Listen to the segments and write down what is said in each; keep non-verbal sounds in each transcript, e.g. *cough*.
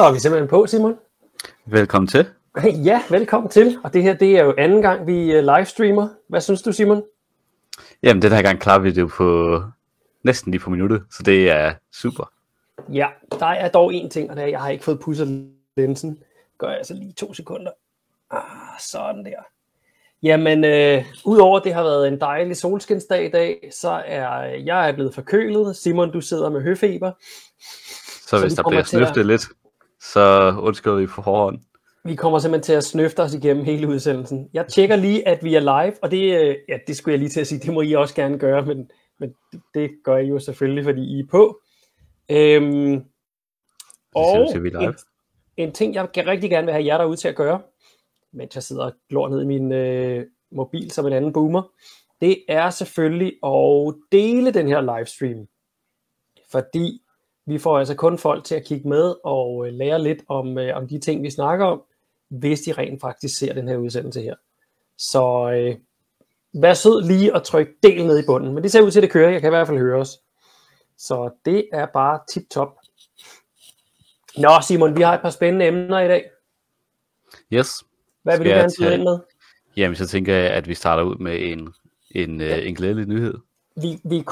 Så er vi simpelthen på, Simon. Velkommen til. *laughs* Ja, velkommen til. Og det her, det er jo anden gang, vi øh, livestreamer. Hvad synes du, Simon? Jamen, den her gang klarer vi det på næsten lige på minuttet, så det er super. Ja, der er dog en ting, og det er, at jeg har ikke fået pudset linsen. Gør jeg altså lige to sekunder. Ah, sådan der. Jamen, øh, udover at det har været en dejlig solskinsdag i dag, så er jeg er blevet forkølet. Simon, du sidder med høfeber. Så, så hvis der bliver snøftet at... lidt, så undskylder vi på forhånd. Vi kommer simpelthen til at snøfte os igennem hele udsendelsen. Jeg tjekker lige, at vi er live, og det, øh, ja, det skulle jeg lige til at sige, det må I også gerne gøre, men, men det gør I jo selvfølgelig, fordi I er på. Øhm, og en, en ting, jeg rigtig gerne vil have jer derude til at gøre, mens jeg sidder og glor ned i min øh, mobil som en anden boomer, det er selvfølgelig at dele den her livestream. Fordi vi får altså kun folk til at kigge med og øh, lære lidt om, øh, om de ting, vi snakker om, hvis de rent faktisk ser den her udsendelse her. Så øh, vær sød lige at trykke del ned i bunden. Men det ser ud til, at det kører. Jeg kan i hvert fald høre os. Så det er bare tip-top. Nå Simon, vi har et par spændende emner i dag. Yes. Hvad vil Skal du gerne tage ind med? Jamen, så tænker jeg, at vi starter ud med en, en, ja. øh, en glædelig nyhed. Vi, vi,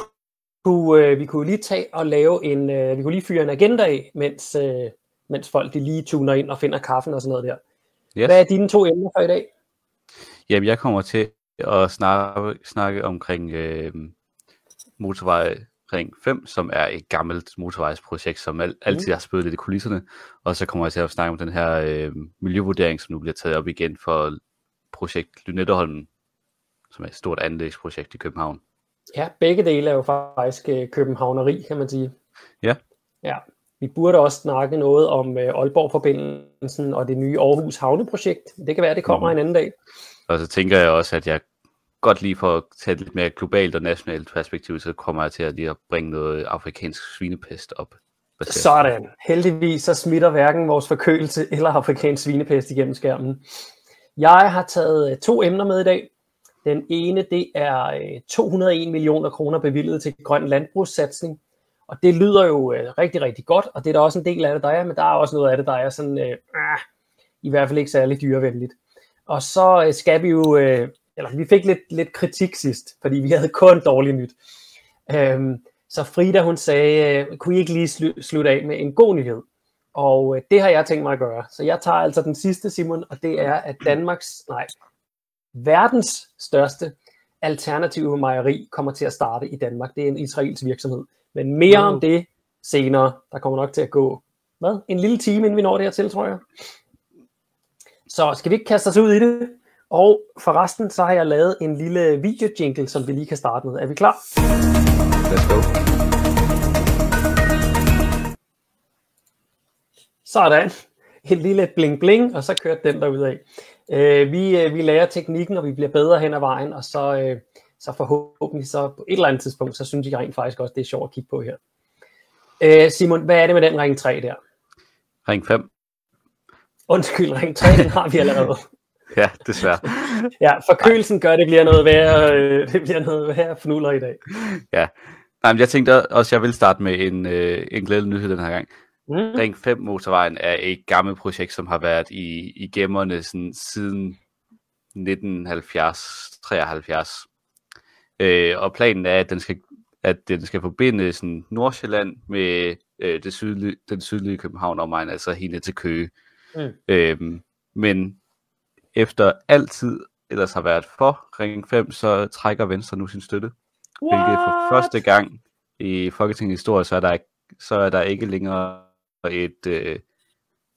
kunne, øh, vi kunne lige tage og lave en, øh, vi kunne lige fyre en agenda af, mens, øh, mens folk de lige tuner ind og finder kaffen og sådan noget der. Yes. Hvad er dine to emner for i dag? Jamen, jeg kommer til at snakke, snakke omkring øh, motorvej Ring 5, som er et gammelt motorvejsprojekt, som al- altid mm. har spillet lidt i kulisserne. Og så kommer jeg til at snakke om den her øh, miljøvurdering, som nu bliver taget op igen for projekt Lynetteholmen, som er et stort anlægsprojekt i København. Ja, begge dele er jo faktisk øh, københavneri, kan man sige. Ja. Ja, vi burde også snakke noget om øh, Aalborg-forbindelsen og det nye Aarhus Havneprojekt. Det kan være, det kommer mm. en anden dag. Og så tænker jeg også, at jeg godt lige for at tage lidt mere globalt og nationalt perspektiv, så kommer jeg til at lige at bringe noget afrikansk svinepest op. Sådan. Heldigvis så smitter hverken vores forkølelse eller afrikansk svinepest igennem skærmen. Jeg har taget øh, to emner med i dag. Den ene, det er øh, 201 millioner kroner bevilget til grøn landbrugssatsning. Og det lyder jo øh, rigtig, rigtig godt, og det er der også en del af det, der er, men der er også noget af det, der er sådan, øh, ah, i hvert fald ikke særlig dyrevenligt. Og så øh, skal vi jo, øh, eller vi fik lidt, lidt kritik sidst, fordi vi havde kun dårligt nyt. Øhm, så Frida, hun sagde, øh, kunne I ikke lige slu- slutte af med en god nyhed? Og øh, det har jeg tænkt mig at gøre. Så jeg tager altså den sidste, Simon, og det er, at Danmarks, nej, verdens største alternative mejeri kommer til at starte i Danmark. Det er en israelsk virksomhed. Men mere mm. om det senere. Der kommer nok til at gå, hvad? En lille time, inden vi når det her til, tror jeg. Så skal vi ikke kaste os ud i det? Og forresten, så har jeg lavet en lille video jingle, som vi lige kan starte med. Er vi klar? Let's go. Sådan. En lille bling bling, og så kørte den der af. Øh, vi, øh, vi lærer teknikken, og vi bliver bedre hen ad vejen, og så, øh, så forhåbentlig så på et eller andet tidspunkt, så synes jeg rent faktisk også, det er sjovt at kigge på her. Øh, Simon, hvad er det med den ring 3 der? Ring 5. Undskyld, ring 3, den har vi allerede. *laughs* ja, desværre. *laughs* ja, forkølelsen gør, det bliver noget værre, øh, det bliver noget værre fnuller i dag. Ja, Nej, men jeg tænkte også, at jeg vil starte med en, øh, en glædelig nyhed den her gang. Mm. Ring 5 motorvejen er et gammelt projekt, som har været i, i gemmerne sådan, siden 1970-73. Øh, og planen er, at den skal, at den skal forbinde sådan, Nordsjælland med øh, det sydlige, den sydlige København omegn, altså helt ned til Køge. Mm. Øh, men efter altid ellers har været for Ring 5, så trækker Venstre nu sin støtte. What? Hvilket for første gang i Folketingets historie, så er der, så er der ikke længere et, øh,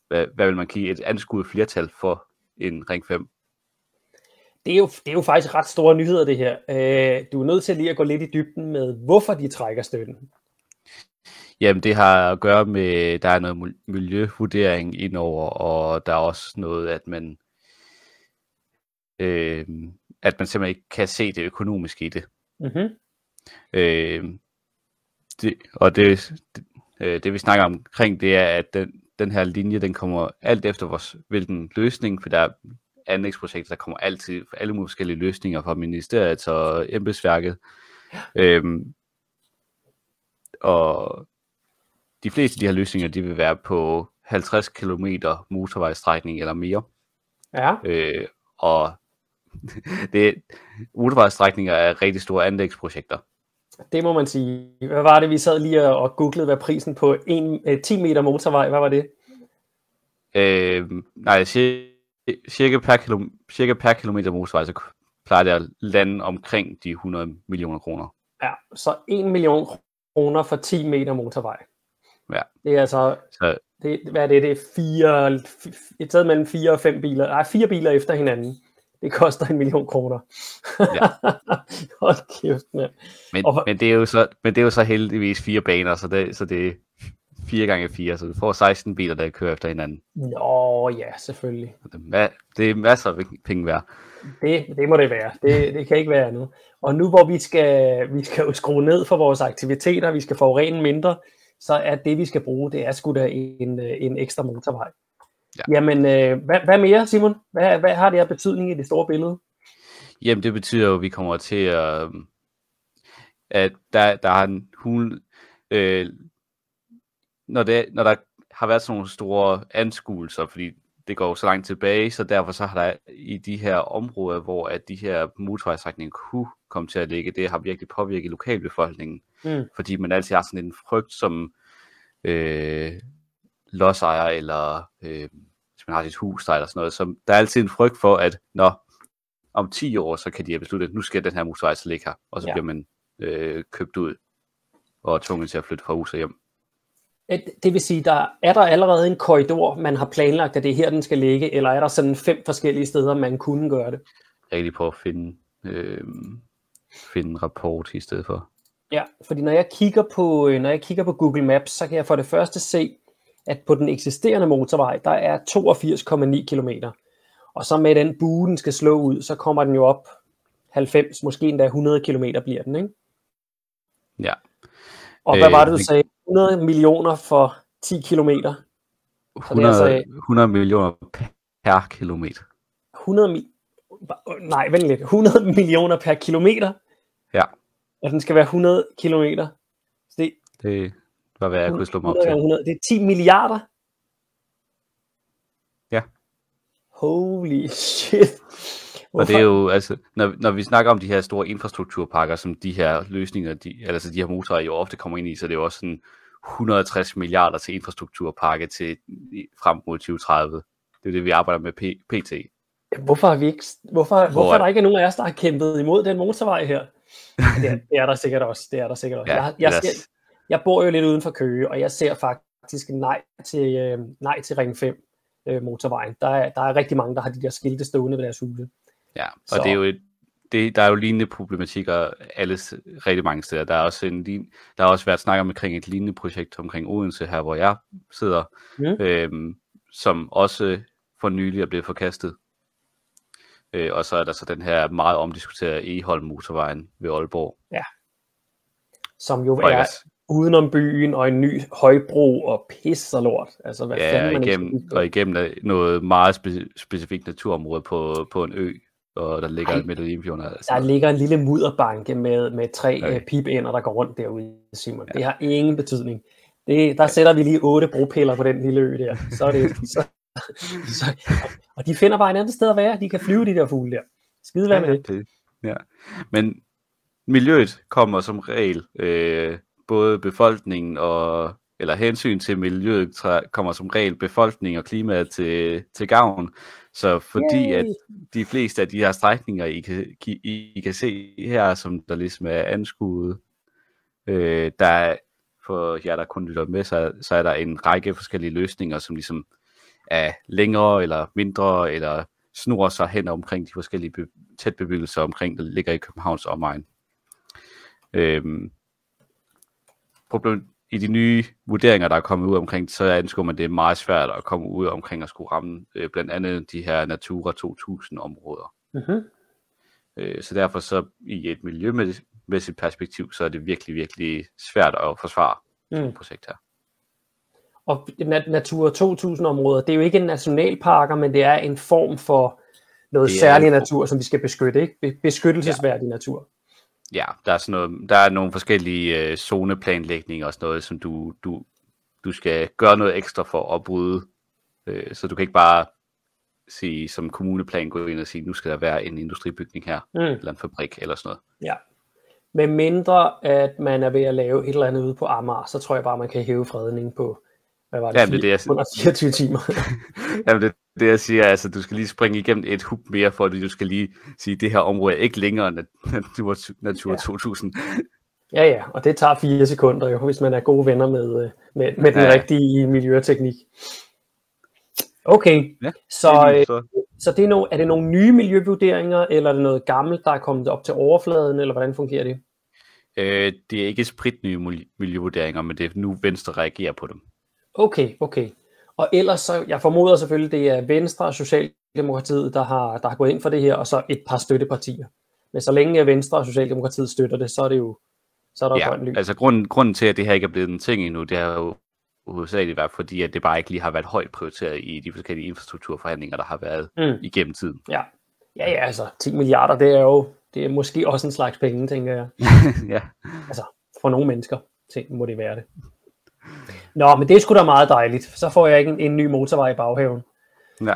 hvad, hvad vil man give, et anskuet flertal for en Ring 5. Det er, jo, det er jo faktisk ret store nyheder, det her. Øh, du er nødt til lige at gå lidt i dybden med, hvorfor de trækker støtten. Jamen, det har at gøre med, der er noget miljøvurdering indover, og der er også noget, at man øh, at man simpelthen ikke kan se det økonomiske i det. Mm-hmm. Øh, det og det, det, øh, det vi snakker omkring, det er, at den, den her linje, den kommer alt efter vores, hvilken løsning, for der er anlægsprojekter, der kommer altid for alle mulige forskellige løsninger fra ministeriet og embedsværket. Ja. Øhm, og de fleste af de her løsninger, de vil være på 50 km motorvejstrækning eller mere. Ja. Øh, og *laughs* det, motorvejstrækninger er rigtig store anlægsprojekter. Det må man sige. Hvad var det, vi sad lige og googlede, hvad prisen på en, eh, 10 meter motorvej, hvad var det? Øh, nej, cirka, per kilo, cirka per kilometer motorvej, så plejer det at lande omkring de 100 millioner kroner. Ja, så 1 million kroner for 10 meter motorvej. Ja. Det er altså, Så, det, hvad er det, det er fire, et sted mellem fire og fem biler, nej, fire biler efter hinanden. Det koster en million kroner. Ja. *laughs* Hold kæft, mand. men, Og- men, det er jo så, men det er jo så heldigvis fire baner, så det, så det er 4 gange 4 så du får 16 biler, der kører efter hinanden. Nå, ja, selvfølgelig. Det er, ma- det er masser af penge værd. Det, det må det være. Det, det kan ikke være andet. Og nu hvor vi skal, vi skal jo skrue ned for vores aktiviteter, vi skal forurene mindre, så er det, vi skal bruge, det er sgu da en, en ekstra motorvej. Ja. Jamen, øh, hvad, hvad mere, Simon? Hvad, hvad har det her betydning i det store billede? Jamen, det betyder jo, at vi kommer til at, at der, der er en hul, øh, når, det, når der har været sådan nogle store anskuelser, fordi det går jo så langt tilbage, så derfor så har der i de her områder, hvor at de her motorvejsstrækninger kunne komme til at ligge, det har virkelig påvirket lokalbefolkningen, Mm. fordi man altid har sådan en frygt som øh, lodsejer, eller øh, hvis man har sit hus der, eller sådan noget, så der er altid en frygt for, at når om 10 år, så kan de have besluttet, at nu skal den her motorvej så ligge her, og så Ja. bliver man øh, købt ud og tvunget til at flytte fra hus og hjem. Et- Det vil sige, der er der allerede en korridor, man har planlagt, at det er her, den skal ligge, eller er der sådan fem forskellige steder, man kunne gøre det? Rigtig på at finde, øh, finde en rapport i stedet for. Ja, fordi når jeg kigger på, øh, når jeg kigger på Google Maps, så kan jeg for det første se, at på den eksisterende motorvej, der er 82,9 km. Og så med den bue, den skal slå ud, så kommer den jo op 90, måske endda 100 km bliver den, ikke? Ja. Og hvad Øh, var det, du det- sagde? 100 millioner for 10 km. Så det er 100, altså- 100 millioner per kilometer. 100 mi- Nej, vent lidt. 100 *laughs* millioner per kilometer, Ja, og den skal være 100 km. Så det, det var hvad jeg kunne slå mig op 100 gange til. 100, det er 10 milliarder. Ja. Holy shit. Og det er jo, altså, når, når vi snakker om de her store infrastrukturpakker, som de her løsninger, de, altså de her motorer jo ofte kommer ind i, så det er jo også sådan 160 milliarder til infrastrukturpakke til frem mod 2030. Det er det, vi arbejder med p- pt. Hvorfor, har vi ikke, hvorfor, Hvor hvorfor er er- der ikke nogen af os, der har kæmpet imod den motorvej her? *laughs* Det er, det er der sikkert også. Det er der sikkert også. Ja, jeg, jeg, jeg bor jo lidt uden for Køge, og jeg ser faktisk nej til, øh, nej til Ring 5 øh, motorvejen. Der er, der er rigtig mange, der har de der skilte stående ved deres huse. Ja, og Så- det er jo et, det, der er jo lignende problematikker alle rigtig mange steder. Der er også en der har også været snak om omkring et lignende projekt omkring Odense her, hvor jeg sidder, Mm. øhm, som også for nylig er blevet forkastet. Øh, og så er der så den her meget omdiskuterede Eholm motorvejen ved Aalborg. Som jo Og er ellers- udenom byen og en ny højbro og pis og lort. Altså, hvad Ja, fanden man ikke igennem, på. og igennem noget meget spe, specifikt naturområde på, på en ø, og der ligger Ej. midt i Limfjorden. Altså. Der ligger en lille mudderbanke med, med tre Okay. okay. pipænder, der går rundt derude, Simon. Det har ingen betydning. Det, der sætter vi lige otte bropiller på den lille ø der. Så er det, *laughs* så, så, og de finder bare et andet sted at være. De kan flyve, de der fugle der. Skide hvad med det. det. Ja. Men miljøet kommer som regel, øh, både befolkningen og eller hensyn til miljøet kommer som regel befolkning og klimaet til, til gavn. Så fordi Yay! at de fleste af de her strækninger, I kan, I, I kan se her, som der ligesom er anskuet, øh, der er, for jer, der kun lytter med, så, så er der en række forskellige løsninger, som ligesom er længere eller mindre, eller snor sig hen omkring de forskellige be- tætbebyggelser omkring, der ligger i Københavns omegn. Øhm, problem, I de nye vurderinger, der er kommet ud omkring, så anskuer man, det er meget svært at komme ud omkring at skulle ramme øh, blandt andet de her Natura 2000 områder. Mm-hmm. Øh, så derfor så i et miljømæssigt perspektiv, så er det virkelig, virkelig svært at forsvare Mm. mm. projekt her. Og nat- Natura 2000 områder, det er jo ikke en nationalparker, men det er en form for noget særlig natur, som vi skal beskytte, ikke? Be- Beskyttelsesværdig ja. natur. Ja, der er, sådan noget, der er nogle forskellige øh, zoneplanlægninger og sådan noget, som du, du du skal gøre noget ekstra for at bryde. Øh, så du kan ikke bare sige, som kommuneplan gå ind og sige, nu skal der være en industribygning her, mm. eller en fabrik eller sådan noget. Ja. Med mindre at man er ved at lave et eller andet ude på Amager, så tror jeg bare, man kan hæve fredningen på, hvad var det, Jamen, det, er det, jeg... under 24 timer. *laughs* Jamen, det, det jeg siger, altså, du skal lige springe igennem et hub mere, for at du skal lige sige, at det her område er ikke længere Natur, natur ja. 2000. Ja, ja, og det tager fire sekunder jo, hvis man er gode venner med, øh, med, med den ja. rigtige miljøteknik. Okay, ja, så, det så. så det er, no, er det nogle nye miljøvurderinger, eller er det noget gammelt, der er kommet op til overfladen, eller hvordan fungerer det? Øh, det er ikke spritnye miljøvurderinger, men det er nu Venstre reagerer på dem. Okay, okay. Og ellers, så, jeg formoder selvfølgelig, det er Venstre og Socialdemokratiet, der har, der har gået ind for det her, og så et par støttepartier. Men så længe Venstre og Socialdemokratiet støtter det, så er det jo så er der ja, grøn altså grunden, grunden til, at det her ikke er blevet en ting endnu, det har jo hovedsageligt været, fordi at det bare ikke lige har været højt prioriteret i de forskellige infrastrukturforhandlinger, der har været mm. igennem tiden. Ja. ja, ja, altså 10 milliarder, det er jo det er måske også en slags penge, tænker jeg. *laughs* ja. Altså, for nogle mennesker ting, må det være det. Nå, men det er sgu da meget dejligt. Så får jeg ikke en, en ny motorvej i baghaven. Ja.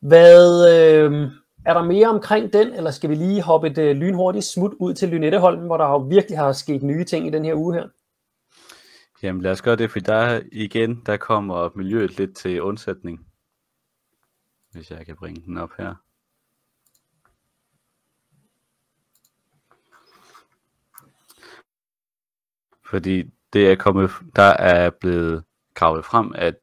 Hvad, øh, er der mere omkring den, eller skal vi lige hoppe et øh, lynhurtigt smut ud til Lynetteholm, hvor der jo virkelig har sket nye ting i den her uge her? Jamen lad os gøre det, for der igen, der kommer miljøet lidt til undsætning. Hvis jeg kan bringe den op her. Fordi det er kommet, der er blevet gravet frem, at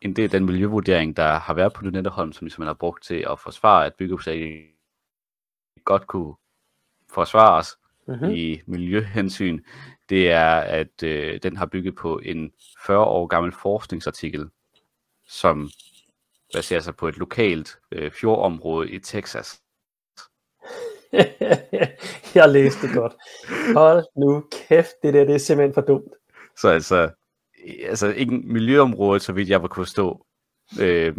en del af den miljøvurdering, der har været på Lynetteholm, som ligesom man har brugt til at forsvare, at byggeprojektet godt kunne forsvares mm-hmm. i miljøhensyn, det er, at øh, den har bygget på en 40 år gammel forskningsartikel, som baserer sig på et lokalt øh, fjordområde i Texas. *laughs* jeg læste det godt. Hold nu kæft, det der det er simpelthen for dumt. Så altså, altså ikke miljøområdet, så vidt jeg var kunne forstå, øh,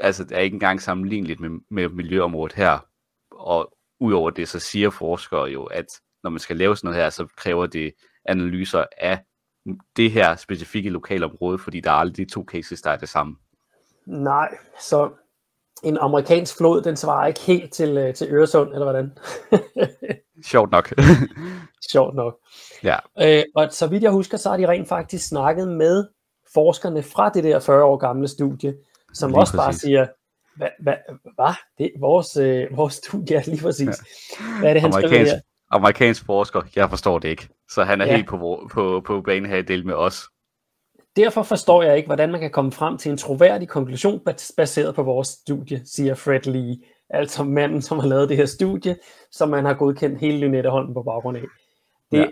altså er ikke engang sammenligneligt med, med miljøområdet her. Og udover det, så siger forskere jo, at når man skal lave sådan noget her, så kræver det analyser af det her specifikke lokalområde, fordi der er aldrig de to cases, der er det samme. Nej, så en amerikansk flod, den svarer ikke helt til, øh, til Øresund, eller hvordan? *laughs* Sjovt nok. *laughs* Sjovt nok. Ja. Øh, og så vidt jeg husker, så har de rent faktisk snakket med forskerne fra det der 40 år gamle studie, som lige også præcis. bare siger, hvad, hvad, hvad? Det, vores, øh, vores studie er lige præcis. Ja. Hvad er det, han skriver her? Amerikansk forsker, jeg forstår det ikke. Så han er ja. helt på, på, på banen her i del med os. Derfor forstår jeg ikke, hvordan man kan komme frem til en troværdig konklusion baseret på vores studie, siger Fred Lee, altså manden, som har lavet det her studie, som man har godkendt hele Lynetteholm på baggrund af. Det, ja.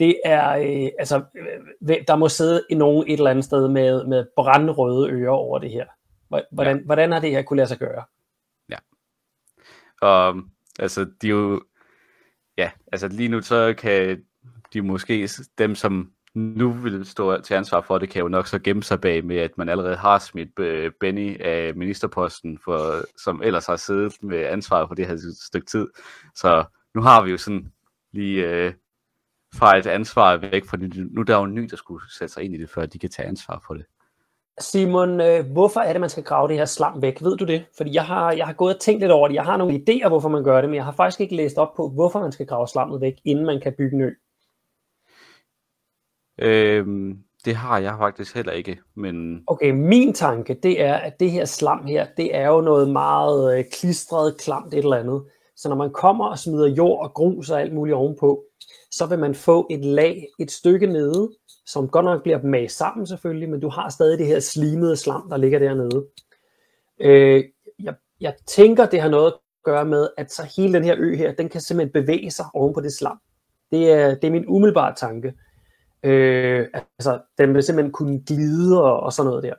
det er, øh, altså, øh, der må sidde i nogen et eller andet sted med, med brandrøde ører over det her. Hvordan, ja. hvordan har det her kunne lade sig gøre? Ja. Og altså, de jo, ja, altså lige nu så kan de måske, dem som nu vil stå til ansvar for det, kan jo nok så gemme sig bag med, at man allerede har smidt øh, Benny af ministerposten, for, som ellers har siddet med ansvaret for det her stykke tid. Så nu har vi jo sådan lige øh, fra et ansvar væk, for nu der er jo en ny, der skulle sætte sig ind i det, før de kan tage ansvar for det. Simon, øh, hvorfor er det, man skal grave det her slam væk? Ved du det? Fordi jeg har, jeg har gået og tænkt lidt over det. Jeg har nogle idéer, hvorfor man gør det, men jeg har faktisk ikke læst op på, hvorfor man skal grave slammet væk, inden man kan bygge en ø. Øhm, det har jeg faktisk heller ikke, men... Okay, min tanke, det er, at det her slam her, det er jo noget meget øh, klistret, klamt et eller andet. Så når man kommer og smider jord og grus og alt muligt ovenpå, så vil man få et lag et stykke nede, som godt nok bliver mast sammen selvfølgelig, men du har stadig det her slimede slam, der ligger dernede. Øh, jeg, jeg tænker, det har noget at gøre med, at så hele den her ø her, den kan simpelthen bevæge sig oven på det slam. Det er, det er min umiddelbare tanke. Øh, altså, den vil simpelthen kunne glide og, og sådan noget der.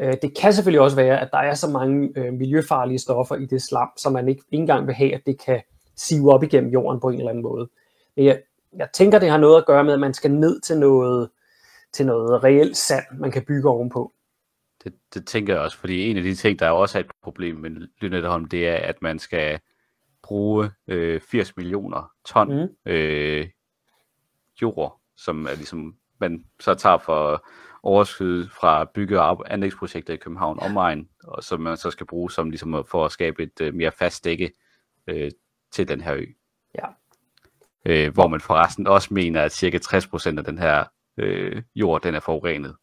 Øh, det kan selvfølgelig også være, at der er så mange øh, miljøfarlige stoffer i det slam, som man ikke, ikke engang vil have, at det kan sive op igennem jorden på en eller anden måde. Men jeg, jeg tænker, det har noget at gøre med, at man skal ned til noget, til noget reelt sand, man kan bygge ovenpå. Det, det tænker jeg også, fordi en af de ting, der er også et problem med Lynetteholm, det er, at man skal bruge øh, 80 millioner ton mm. øh, jord som er ligesom man så tager for overskud fra bygge- og anlægsprojekter i København omegn, og som man så skal bruge som ligesom for at skabe et uh, mere fast dække uh, til den her ø. Ja. Uh, hvor man forresten også mener, at cirka 60% af den her uh, jord, den er forurenet.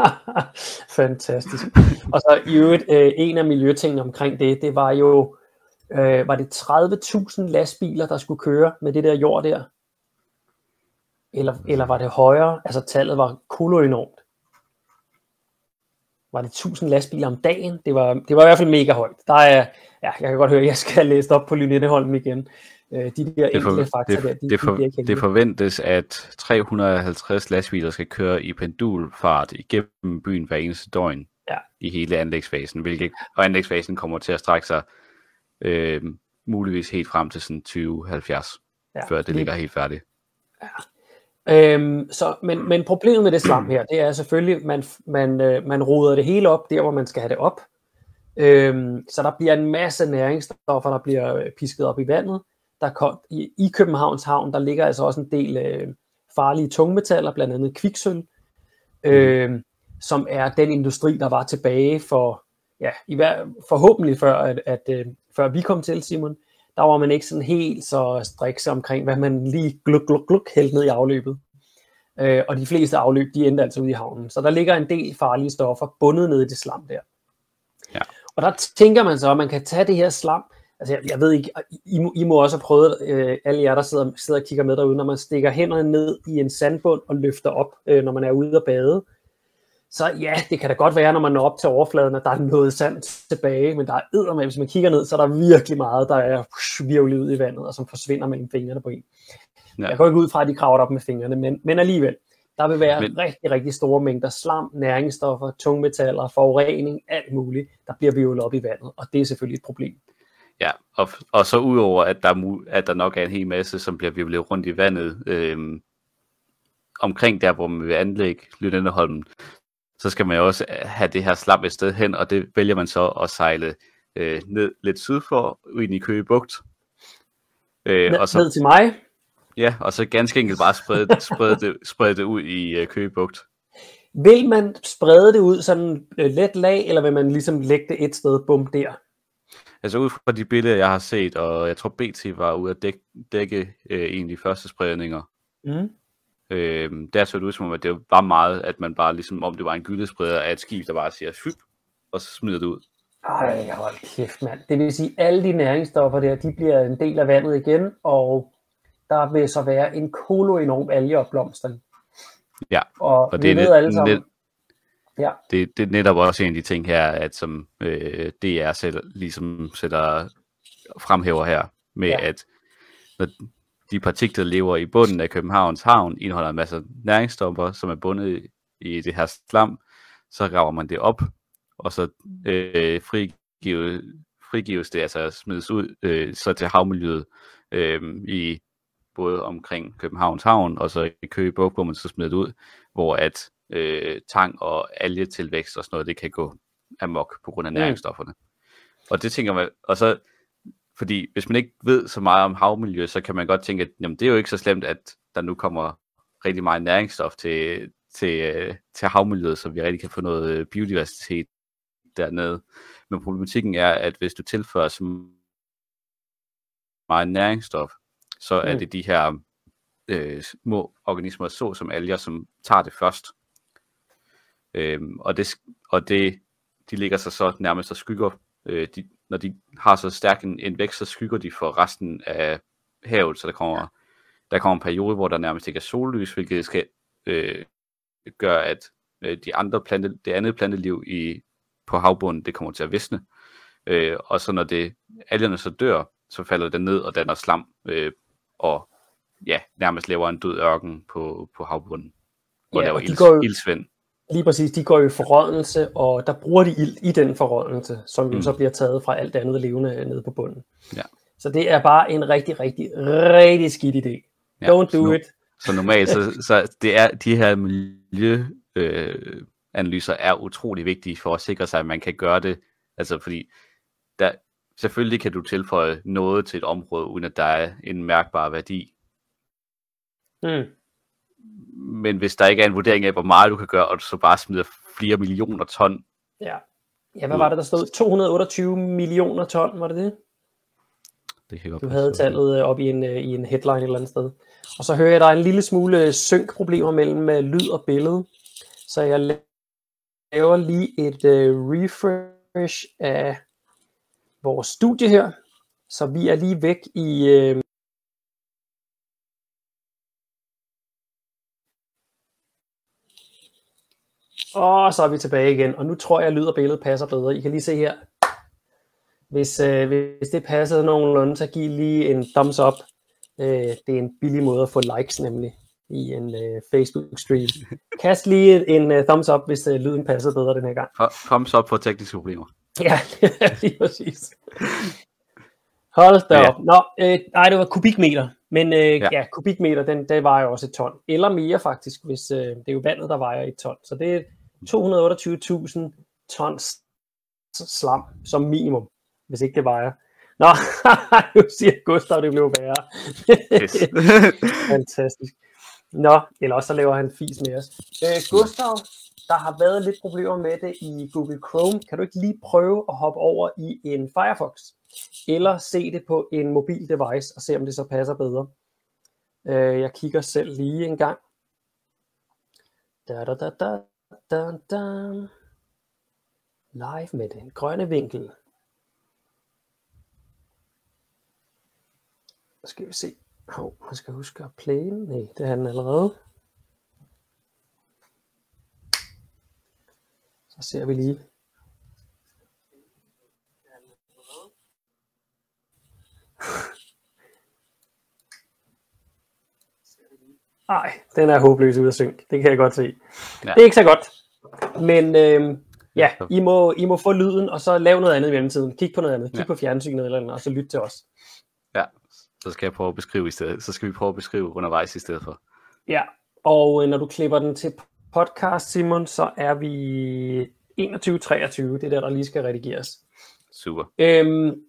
*laughs* Fantastisk. Og så i øvrigt, øh, en af miljøtingene omkring det, det var jo, øh, var det 30.000 lastbiler, der skulle køre med det der jord der? Eller, eller var det højere? Altså tallet var kolo enormt. Var det 1000 lastbiler om dagen? Det var, det var i hvert fald mega højt. Der er, ja, jeg kan godt høre, at jeg skal læse op på Lynetteholm igen. Øh, de der Det, for, fakta det, der, de, det, for, de det forventes, at 350 lastbiler skal køre i pendulfart igennem byen hver eneste døgn Ja. i hele anlægsfasen, hvilket, og anlægsfasen kommer til at strække sig øh, muligvis helt frem til sådan 2070, Ja, før det lige- ligger helt færdigt. Øhm, så, men, men problemet med det slam her, det er selvfølgelig, at man, man, øh, man roder det hele op, der hvor man skal have det op. Øhm, så der bliver en masse næringsstoffer, der bliver øh, pisket op i vandet. Der kom, i, I Københavns Havn, der ligger altså også en del øh, farlige tungmetaller, blandt andet kviksøl, øh, som er den industri, der var tilbage for, ja, i hver, forhåbentlig før, at, at øh, før vi kom til, Simon, der var man ikke sådan helt så strikse omkring, hvad man lige gluk, gluk, gluk hældte ned i afløbet. Øh, og de fleste afløb, de endte altså ude i havnen. Så der ligger en del farlige stoffer bundet ned i det slam der. Ja. Og der tænker man så, at man kan tage det her slam, altså jeg, jeg ved ikke, I, må- I må også have prøvet, øh, alle jer, der sidder, sidder og kigger med derude, når man stikker hænderne ned i en sandbund og løfter op, øh, når man er ude at bade. Så ja, det kan da godt være, når man når op til overfladen, at der er noget sand tilbage, men der er eddermame, hvis man kigger ned, så er der virkelig meget, der er virvlet ud i vandet, og som forsvinder mellem fingrene på en. Ja. Jeg går ikke ud fra, at de kravler op med fingrene, men, men alligevel. Der vil være Men- rigtig, rigtig store mængder slam, næringsstoffer, tungmetaller, forurening, alt muligt, der bliver virvlet op i vandet, og det er selvfølgelig et problem. Ja, og, og så udover, at der, er at der nok er en hel masse, som bliver virvlet rundt i vandet, øh, omkring der, hvor man vil anlægge Lynetteholmen, så skal man jo også have det her slam et sted hen, og det vælger man så at sejle øh, ned lidt syd for, ind i Køge Bugt. Øh, Ned, og, så, ned til mig, ja, og så ganske enkelt bare sprede, *laughs* sprede, det, sprede det ud i øh, Køge Bugt. vil man sprede det ud sådan øh, let lag, eller vil man ligesom lægge det et sted, bum der? Altså ud fra de billeder, jeg har set, og jeg tror BT var ude at dække, dække øh, en af de første spredninger, Mm. Øh, der så det ud som om, at det var meget, at man bare ligesom, om det var en gyldespreder af et skib, der bare siger, fyp, og så smider det ud. Ej, hold kæft, mand. Det vil sige, at alle de næringsstoffer der, de bliver en del af vandet igen, og der vil så være en kolo enorm algeopblomstring. Ja, Og, og det er, ved net, alle sammen, net, ja, det, det er netop også en af de ting her, at som øh, DR selv, ligesom sætter fremhæver her, med ja. at når de partikler, der lever i bunden af Københavns Havn, indeholder en masse næringsstoffer, som er bundet i det her slam, så graver man det op, og så øh, frigive, frigives det, altså smides ud øh, så til havmiljøet øh, i både omkring Københavns Havn, og så i Køge Bugt, hvor man så smider det ud, hvor at øh, tang og algetilvækst og sådan noget, det kan gå amok på grund af Mm. næringsstofferne. Og det tænker man, og så, fordi hvis man ikke ved så meget om havmiljø, så kan man godt tænke, at jamen, det er jo ikke så slemt, at der nu kommer rigtig meget næringsstof til, til, øh, til havmiljøet, så vi rigtig kan få noget øh, biodiversitet dernede. Men problematikken er, at hvis du tilfører så meget næringsstof, så er Mm. det de her øh, små organismer, så som alger, som tager det først. Øhm, og det, og det, de ligger sig så nærmest og skygger, øh, de, når de har så stærk en, en vækst, så skygger de for resten af havet, så der kommer, der kommer en periode, hvor der nærmest ikke er sollys, hvilket skal øh, gøre, at øh, de andre plante, det andet planteliv i, på havbunden, det kommer til at visne. Øh, og så når det, algerne så dør, så falder den ned og danner slam, øh, og ja, nærmest laver en død ørken på, på havbunden. Og Ja, laver og de går jo- ildsvind. Lige præcis, de går i forrådnelse, og der bruger de ild i den forrådnelse, som mm. Så bliver taget fra alt andet levende nede på bunden. Ja. Så det er bare en rigtig, rigtig, rigtig skidt idé. Ja, Don't do nu- it. Så normalt, så, så det er, de her miljøanalyser øh, er utrolig vigtige for at sikre sig, at man kan gøre det. Altså fordi, der, selvfølgelig kan du tilføje noget til et område, uden at der er en mærkbar værdi. Mm. Men hvis der ikke er en vurdering af, hvor meget du kan gøre, og du så bare smider flere millioner ton. Ja, ja hvad var det, der stod? 228 millioner ton, var det det? Det kan godt du havde tallet øh, op i en, øh, i en headline et eller andet sted. Og så hører jeg, at der er en lille smule synkproblemer mellem øh, lyd og billede. Så jeg laver lige et uh, refresh af vores studie her. Så vi er lige væk i... Uh, Og så er vi tilbage igen, og nu tror jeg, at lyd og billede passer bedre. I kan lige se her. Hvis, øh, hvis det passer nogenlunde, så giv lige en thumbs up. Øh, det er en billig måde at få likes nemlig i en øh, Facebook-stream. Kast lige en uh, thumbs up, hvis uh, lyden passer bedre den her gang. Thumbs up for tekniske problemer. *laughs* Ja, lige præcis. Hold da ja. op. Nå, øh, nej, det var kubikmeter. Men øh, ja. ja, kubikmeter, den, den vejer også et ton. Eller mere faktisk, hvis øh, det er jo vandet, der vejer et ton. Så det 228.000 tons slam som minimum, hvis ikke det vejer. Nå, *laughs* nu siger Gustav, det blev værre. *laughs* Fantastisk. Nå, eller også så laver han fis med os. Øh, Gustav, der har været lidt problemer med det i Google Chrome. Kan du ikke lige prøve at hoppe over i en Firefox? Eller se det på en mobil device og se, om det så passer bedre. Øh, jeg kigger selv lige en gang. Da, da, da, da, da, da. Live med den grønne vinkel. Skal vi se. Hov, man skal huske at play. Nej, det har den allerede. Så ser vi lige. *laughs* Nej, den er håbløs ud af synk. Det kan jeg godt se. Ja. Det er ikke så godt. Men øh, ja, I må, I må få lyden, og så lave noget andet i mellemtiden. Kig på noget andet. Kig ja. på fjernsynet eller andet, og så lyt til os. Ja, så skal jeg prøve at beskrive i stedet. Så skal vi prøve at beskrive undervejs i stedet for. Ja, og øh, når du klipper den til podcast, Simon, så er vi 21-23. Det er der, der lige skal redigeres. Super. Øhm,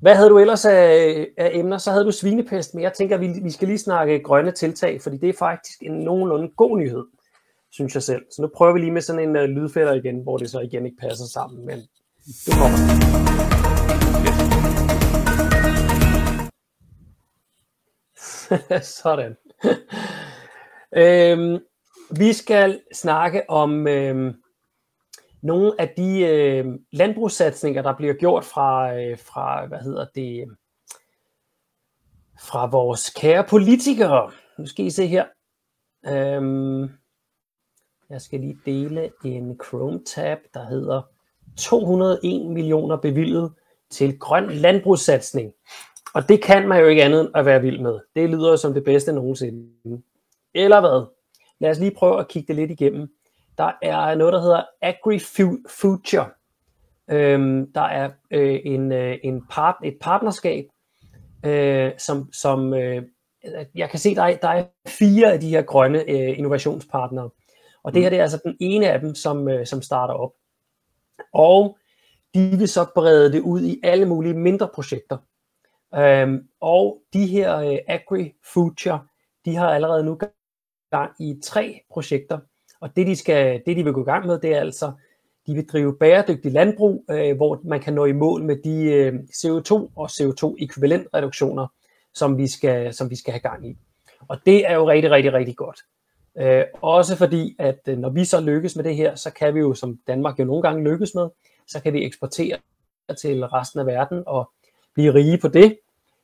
hvad havde du ellers af, af emner? Så havde du svinepest, men jeg tænker, at vi, vi skal lige snakke grønne tiltag, fordi det er faktisk en nogenlunde god nyhed, synes jeg selv. Så nu prøver vi lige med sådan en uh, lydfælder igen, hvor det så igen ikke passer sammen, men det kommer. *laughs* sådan. *laughs* øhm, vi skal snakke om øhm, nogle af de øh, landbrugssatsninger, der bliver gjort fra, øh, fra, hvad hedder det, fra vores kære politikere. Nu skal I se her. Øhm, jeg skal lige dele en Chrome-tab, der hedder 201 millioner bevilget til grøn landbrugssatsning. Og det kan man jo ikke andet end at være vild med. Det lyder jo som det bedste nogensinde. Eller hvad? Lad os lige prøve at kigge det lidt igennem. Der er noget, der hedder AgriFuture. Øhm, der er øh, en, øh, en part, et partnerskab, øh, som, som øh, jeg kan se, der er, der er fire af de her grønne øh, innovationspartnere. Og det her det er altså den ene af dem, som, øh, som starter op. Og de vil så brede det ud i alle mulige mindre projekter. Øhm, og de her øh, AgriFuture, de har allerede nu gang i tre projekter, og det de, skal, det, de vil gå i gang med, det er altså, de vil drive bæredygtig landbrug, øh, hvor man kan nå i mål med de øh, CO2 og CO2-ekvivalent reduktioner, som vi, skal, som vi skal have gang i. Og det er jo rigtig, rigtig, rigtig godt. Øh, også fordi, at øh, når vi så lykkes med det her, så kan vi jo, som Danmark jo nogle gange lykkes med, så kan vi eksportere til resten af verden og blive rige på det,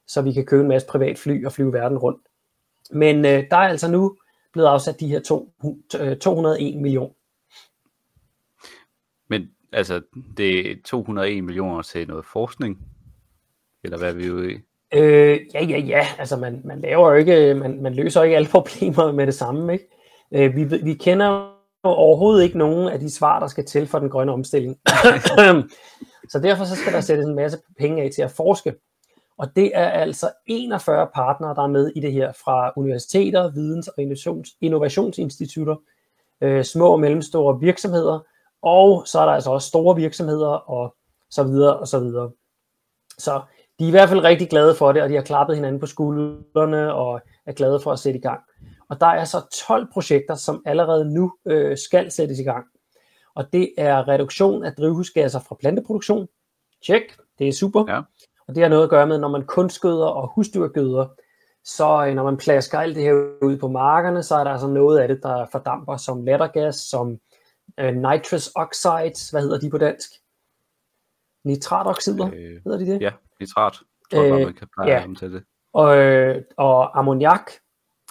så vi kan købe en masse privat fly og flyve verden rundt. Men øh, der er altså nu blevet afsat de her to, 201 øh, millioner. Men altså, det er 201 millioner til noget forskning? Eller hvad er vi ude i? Øh, ja, ja, ja. Altså, man, man laver jo ikke, man, man løser ikke alle problemer med det samme, ikke? Øh, vi, vi kender overhovedet ikke nogen af de svar, der skal til for den grønne omstilling. *laughs* så derfor så skal der sættes en masse penge af til at forske. Og det er altså 41 partnere, der er med i det her, fra universiteter, videns- og innovations- innovationsinstitutter, øh, små og mellemstore virksomheder, og så er der altså også store virksomheder, og så videre, og så videre. Så de er i hvert fald rigtig glade for det, og de har klappet hinanden på skuldrene, og er glade for at sætte i gang. Og der er så 12 projekter, som allerede nu øh, skal sættes i gang. Og det er reduktion af drivhusgasser fra planteproduktion. Tjek, det er super. Ja. Og det har noget at gøre med, når man kun skøder og husdyrgøder, så øh, når man plasker alt det her ud på markerne, så er der altså noget af det, der fordamper som lattergas, som øh, nitrous oxides, hvad hedder de på dansk? Nitratoxider, øh, hedder de det? Ja, nitrat, tror jeg, øh, man kan pleje ja. til det. Og, øh, og ammoniak,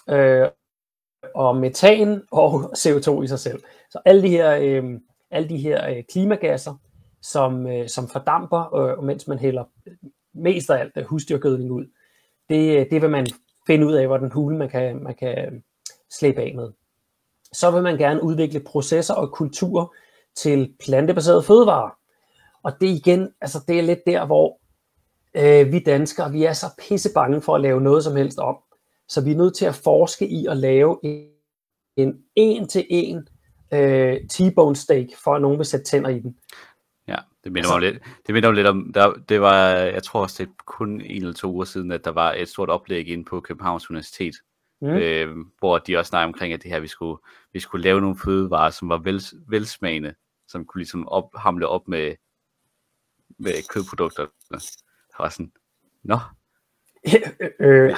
øh, og metan og *laughs* CO2 i sig selv. Så alle de her, øh, alle de her øh, klimagasser, som, øh, som fordamper, øh, mens man hælder mest af alt øh, husdyrgødning ud, det, øh, det vil man finde ud af, hvor den hule man kan, man kan slippe af med. Så vil man gerne udvikle processer og kulturer til plantebaserede fødevarer. Og det igen, altså det er lidt der, hvor øh, vi danskere, vi er så pisse bange for at lave noget som helst om. Så vi er nødt til at forske i at lave en en-til-en øh, T-bone steak, for at nogen vil sætte tænder i den. Ja, det minder, altså, mig lidt, det minder mig lidt om, der, det var, jeg tror også, det er kun en eller to uger siden, at der var et stort oplæg inde på Københavns Universitet, mm. øh, hvor de også snakkede omkring, at det her, vi skulle, vi skulle lave nogle fødevarer, som var vel, velsmagende, som kunne ligesom op, hamle op med, med kødprodukter. Det var sådan, nå. *laughs* øh,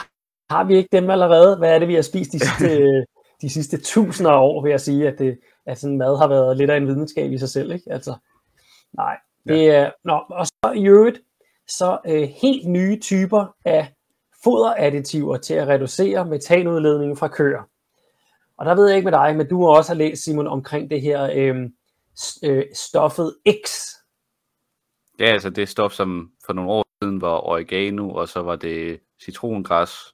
har vi ikke dem allerede? Hvad er det, vi har spist de sidste, *laughs* de sidste tusinder af år, vil jeg sige, at, det, at sådan mad har været lidt af en videnskab i sig selv, ikke? Altså, nej. Det er, nå, og så i øvrigt, så øh, helt nye typer af foderadditiver til at reducere metanudledningen fra køer. Og der ved jeg ikke med dig, men du også have læst, Simon, omkring det her øh, øh, stoffet X. Ja, altså det stof, som for nogle år siden var oregano, og så var det citrongræs,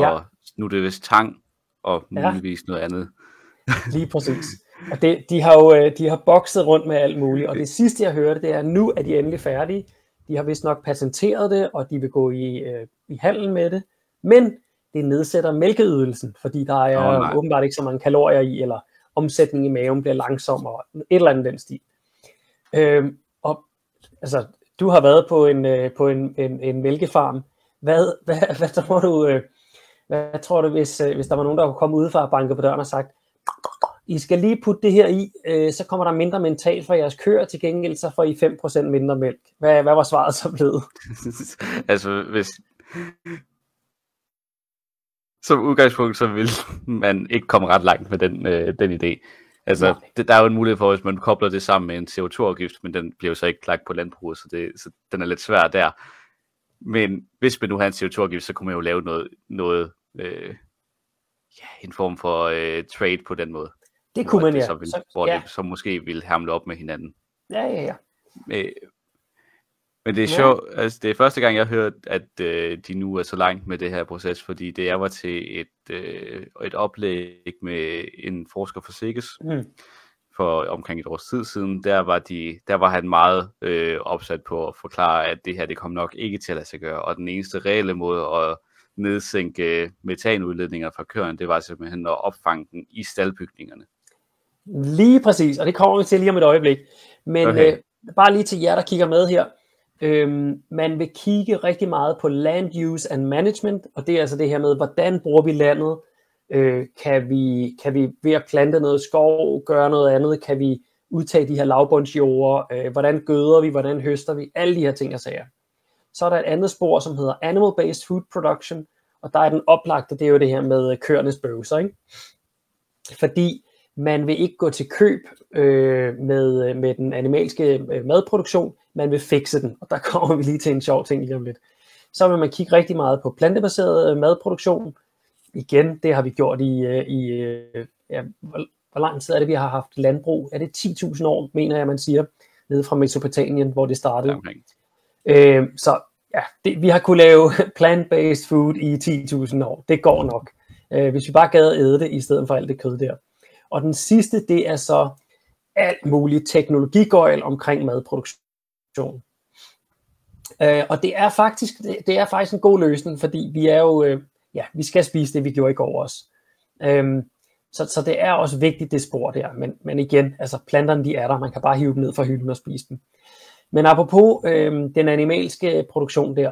ja. og nu er det vist tang, og muligvis ja. noget andet. *laughs* Lige præcis. Og det, de har jo øh, de har bokset rundt med alt muligt, og det sidste jeg hørte, det er, at nu er de endelig færdige. De har vist nok patenteret det, og de vil gå i, øh, i handel med det. Men det nedsætter mælkeydelsen, fordi der er oh, åbenbart ikke så mange kalorier i, eller omsætningen i maven bliver langsommere, et eller andet den stil. Øhm, og altså, du har været på en, øh, på en, en, en mælkefarm. Hvad, *laughs* hvad, hvad tror du, øh, hvad tror du hvis, øh, hvis der var nogen, der kunne komme udefra og banke på døren og sagt, I skal lige putte det her i, øh, så kommer der mindre mental fra jeres køer, til gengæld så får I 5% mindre mælk. Hvad, hvad var svaret så blevet? *laughs* altså, hvis, som udgangspunkt, så vil man ikke komme ret langt med den, øh, den idé. Altså, det, der er jo en mulighed for, hvis man kobler det sammen med en CO2-afgift, men den bliver jo så ikke lagt på landbruget, så, det, så den er lidt svær der. Men hvis man nu har en CO2-afgift, så kunne man jo lave noget, noget øh, ja, en form for øh, trade på den måde. Det kunne man, det ja. Så vil, så, hvor ja. det så måske vil hamle op med hinanden. Ja, ja, ja. Øh, men det er ja. sjovt, altså det er første gang, jeg har hørt, at øh, de nu er så langt med det her proces, fordi det jeg var til et, øh, et oplæg med en forsker fra SIGGES, mm. for omkring et års tid siden, der var, de, der var han meget øh, opsat på at forklare, at det her, det kom nok ikke til at lade sig gøre, og den eneste reelle måde at nedsænke metanudledninger fra køerne, det var simpelthen at opfange den i staldbygningerne. Lige præcis, og det kommer vi til lige om et øjeblik. Men okay. øh, bare lige til jer, der kigger med her. Øhm, man vil kigge rigtig meget på land use and management, og det er altså det her med, hvordan bruger vi landet? Øh, kan, vi, kan vi ved at plante noget skov, gøre noget andet? Kan vi udtage de her lavbundsjorder? Øh, hvordan gøder vi? Hvordan høster vi? Alle de her ting, jeg siger. Så er der et andet spor, som hedder Animal-Based Food Production, og der er den oplagte, det er jo det her med øh, køernes bøvser, ikke? Fordi man vil ikke gå til køb øh, med, øh, med den animalske øh, madproduktion, man vil fikse den, og der *laughs* kommer vi lige til en sjov ting lige om lidt. Så vil man kigge rigtig meget på plantebaseret øh, madproduktion. Igen, det har vi gjort i, øh, i øh, ja, hvor, hvor lang tid er det, vi har haft landbrug? Er det 10.000 år, mener jeg, man siger, nede fra Mesopotamien, hvor det startede. Okay. Øh, så ja, det, vi har kunnet lave *laughs* plant-based food i 10.000 år. Det går nok. Øh, hvis vi bare gad æde det, i stedet for alt det kød der. Og den sidste, det er så alt muligt teknologigøjl omkring madproduktion. Øh, og det er faktisk det, det er faktisk en god løsning, fordi vi er jo øh, ja, vi skal spise det vi gjorde i går også. Øhm, så, så det er også vigtigt det spor der, men, men igen, altså planterne de er der, man kan bare hive dem ned fra hylden og spise dem. Men apropos øh, den animalske produktion der,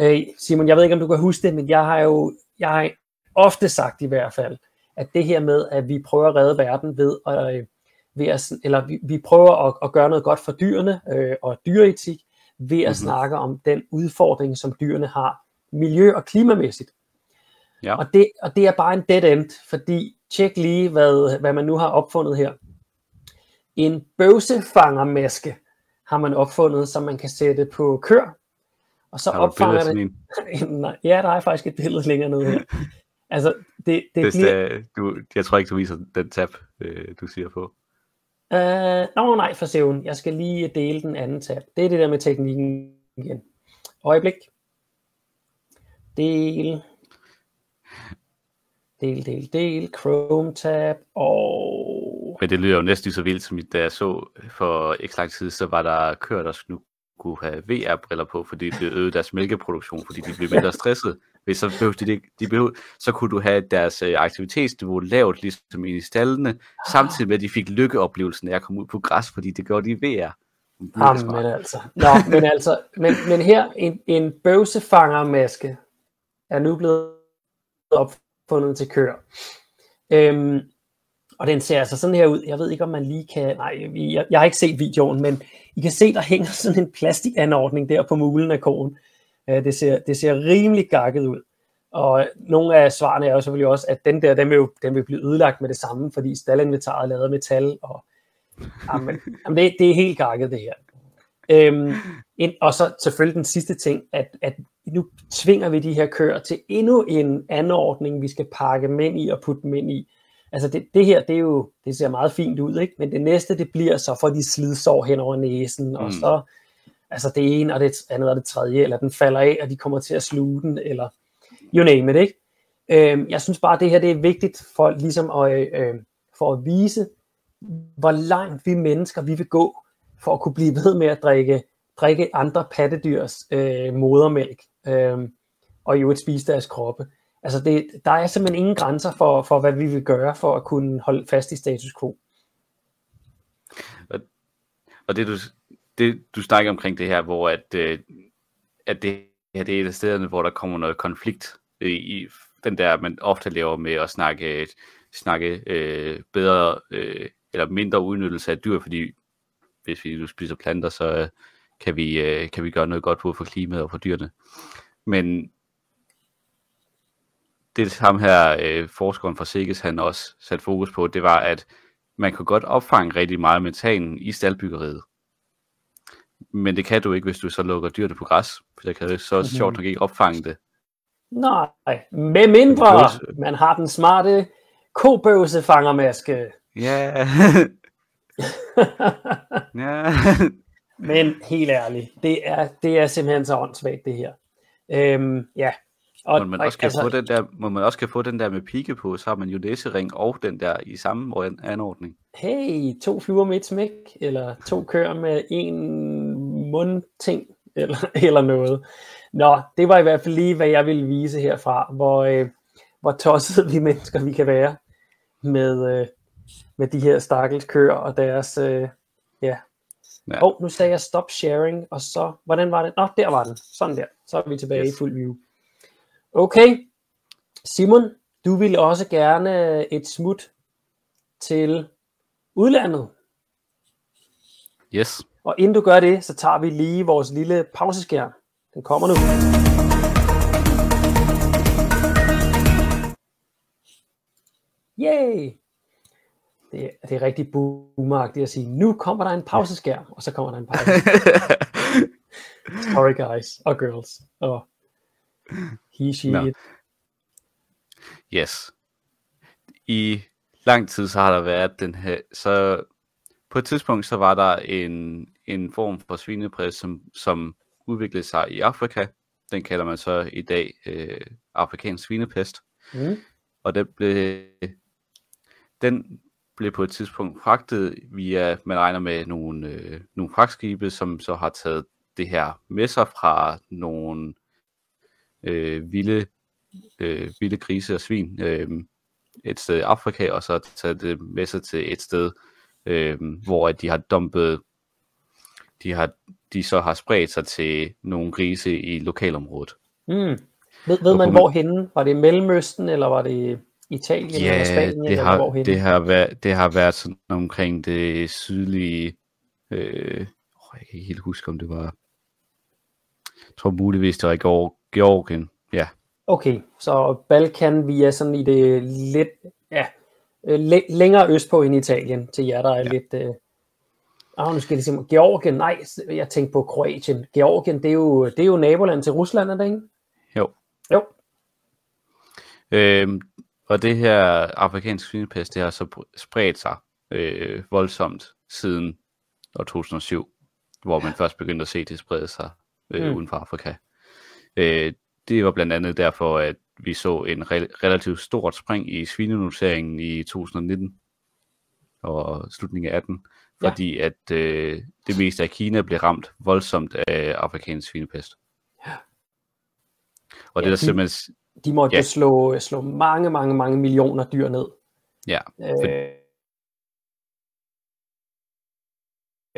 øh, Simon, jeg ved ikke om du kan huske det, men jeg har jo jeg har ofte sagt i hvert fald, at det her med, at vi prøver at redde verden ved at, øh, ved at eller vi, vi prøver at, at gøre noget godt for dyrene øh, og dyreetik, ved at mm-hmm. snakke om den udfordring, som dyrene har, miljø- og klimamæssigt. Ja. Og, det, og det er bare en dead end, fordi tjek lige, hvad, hvad man nu har opfundet her. En bøvsefangermaske har man opfundet, som man kan sætte på kør, og så opfanger det... *laughs* Nej, ja, der er faktisk et billede længere nede her. *laughs* Altså, det, det Hvis bliver... det, du, jeg tror ikke, du viser den tab, øh, du siger på. Uh, Nå nej, for seven. Jeg skal lige dele den anden tab. Det er det der med teknikken igen. Øjeblik. Del. Del, del, del. Chrome tab. Og... Men det lyder jo næsten så vildt, som da jeg så for ikke lang tid, så var der køer, der skulle kunne have VR-briller på, fordi det øgede deres mælkeproduktion, fordi de blev mindre *laughs* stresset. Hvis så, behøvede de, de behøvede, så kunne du have deres øh, aktivitetsniveau lavt, ligesom i stallene, samtidig med, at de fik lykkeoplevelsen af at komme ud på græs, fordi det gjorde de i VR. Jamen, men altså. Nå, men altså, men, men her, en, en bøvsefangermaske er nu blevet opfundet til køer. Øhm, og den ser altså sådan her ud. Jeg ved ikke, om man lige kan... Nej, jeg, jeg har ikke set videoen, men I kan se, der hænger sådan en plastikanordning der på mulen af konen. Øh, det, ser, det ser rimelig gakket ud. Og nogle af svarene er jo selvfølgelig også, at den der, den vil, jo, den vil blive ødelagt med det samme, fordi staldinventaret er lavet af metal. Og, jamen, *laughs* jamen det, det er helt gakket, det her. Øhm, ind, og så selvfølgelig den sidste ting, at, at nu tvinger vi de her køer til endnu en anordning, vi skal pakke dem ind i og putte dem ind i. Altså det, det her, det, er jo, det ser meget fint ud, ikke? men det næste, det bliver så for de slidsår hen over næsen, og mm. så altså det ene og det andet og det tredje, eller den falder af, og de kommer til at sluge den, eller you name it, ikke? Øhm, jeg synes bare, at det her det er vigtigt for, ligesom at, øh, for at vise, hvor langt vi mennesker vi vil gå, for at kunne blive ved med at drikke, drikke andre pattedyrs øh, modermælk, øh, og jo et spise deres kroppe. Altså det, der er simpelthen ingen grænser for, for, hvad vi vil gøre for at kunne holde fast i status quo. Og det du, det, du snakker omkring det her, hvor at, øh, at det her det er et af stederne, hvor der kommer noget konflikt i, i den der, man ofte laver med at snakke, snakke øh, bedre øh, eller mindre udnyttelse af dyr, fordi hvis vi nu spiser planter, så øh, kan, vi, øh, kan vi gøre noget godt både for klimaet og for dyrene. Men det ham her øh, forskeren fra Sikkes, han også sat fokus på, det var, at man kan godt opfange rigtig meget metan i staldbyggeriet. Men det kan du ikke, hvis du så lukker dyrene på græs, for der kan det så mm-hmm. sjovt nok ikke opfange det. Nej, med mindre man har den smarte kobøvsefangermaske. Ja. *laughs* ja. Men helt ærligt, det er, det er simpelthen så åndssvagt det her. Øhm, ja, og, må man, også kan altså, få den der, må man også kan få den der med pigge på, så har man jo læsering og den der i samme anordning. Hey, to flyver med et smæk, eller to kører med en mundting, eller, *laughs* eller noget. Nå, det var i hvert fald lige, hvad jeg ville vise herfra, hvor, øh, hvor tosset vi *laughs* mennesker vi kan være med, øh, med de her stakkels køer og deres, øh, ja. ja. Oh, nu sagde jeg stop sharing, og så, hvordan var det? Nå, der var den. Sådan der. Så er vi tilbage yes. i fuld view. Okay, Simon, du vil også gerne et smut til udlandet. Yes. Og inden du gør det, så tager vi lige vores lille pauseskærm. Den kommer nu. Yay! Det er, det er rigtig boomeragtigt at sige, nu kommer der en pauseskærm, og så kommer der en pause. *laughs* Sorry guys og girls. Og He, she, no. Yes. I lang tid så har der været den her, så på et tidspunkt så var der en, en form for svinepræs, som, som udviklede sig i Afrika. Den kalder man så i dag øh, afrikansk svinepest. Mm. Og den blev, den blev på et tidspunkt fragtet via, man regner med nogle, øh, nogle fragtskibe, som så har taget det her med sig fra nogle øh, vilde, øh, vilde grise og svin øh, et sted i Afrika, og så tage det med sig til et sted, øh, hvor de har dumpet, de, har, de så har spredt sig til nogle grise i lokalområdet. Mm. Ved, ved man hvor henne? Var det Mellemøsten, eller var det Italien ja, eller Spanien? det eller har, hvorhen? det, har været, det har været sådan omkring det sydlige... Øh, jeg kan ikke helt huske, om det var... Jeg tror muligvis, det var i Geor- Georgien. Ja, Okay, så Balkan, vi er sådan i det lidt, ja, øh, læ- længere østpå end Italien, til jer, der er ja. lidt... Øh, ah, nu skal jeg se, Georgien, nej, jeg tænkte på Kroatien. Georgien, det er jo, det er jo naboland til Rusland, er det ikke? jo. Jo, Øhm, og det her afrikanske svinepest, det har så pr- spredt sig øh, voldsomt siden år 2007, hvor man først begyndte at se det sprede sig øh, mm. uden for Afrika. Øh, det var blandt andet derfor, at vi så en re- relativt stort spring i svinenoteringen i 2019 og slutningen af 18, Ja. fordi at øh, det meste af Kina blev ramt voldsomt af afrikansk svinepest. Ja. Og Ja, det er der de- simpelthen de måtte Ja. jo slå, slå mange, mange, mange millioner dyr ned. Ja, Øh,